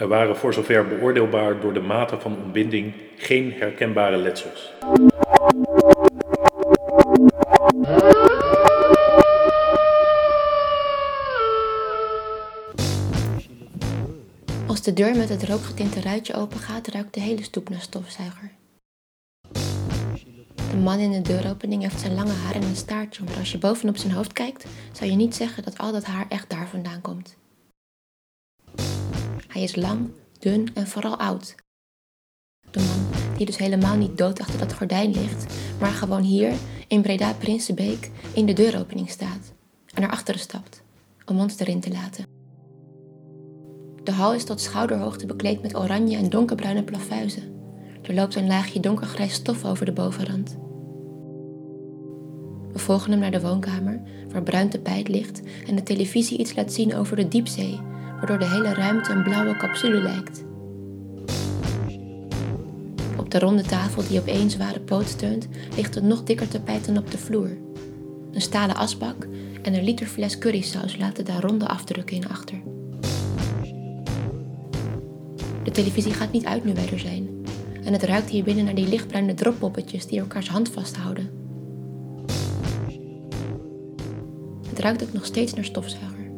Er waren voor zover beoordeelbaar door de mate van ontbinding geen herkenbare letsels. Als de deur met het rookgetinte ruitje opengaat, ruikt de hele stoep naar stofzuiger. De man in de deuropening heeft zijn lange haar en een staartje, maar als je bovenop zijn hoofd kijkt, zou je niet zeggen dat al dat haar echt daar vandaan komt. Is lang, dun en vooral oud. De man die dus helemaal niet dood achter dat gordijn ligt, maar gewoon hier in Breda Prinsenbeek in de deuropening staat en naar achteren stapt om ons erin te laten. De hal is tot schouderhoogte bekleed met oranje en donkerbruine plafuizen. Er loopt een laagje donkergrijs stof over de bovenrand. We volgen hem naar de woonkamer, waar bruin tapijt ligt en de televisie iets laat zien over de diepzee, waardoor de hele ruimte een blauwe capsule lijkt. Op de ronde tafel die op één zware poot steunt, ligt een nog dikker tapijt dan op de vloer. Een stalen asbak en een liter fles currysaus laten daar ronde afdrukken in achter. De televisie gaat niet uit nu wij er zijn. En het ruikt hier binnen naar die lichtbruine droppoppetjes die elkaars hand vasthouden. Het ruikt ook nog steeds naar stofzuiger.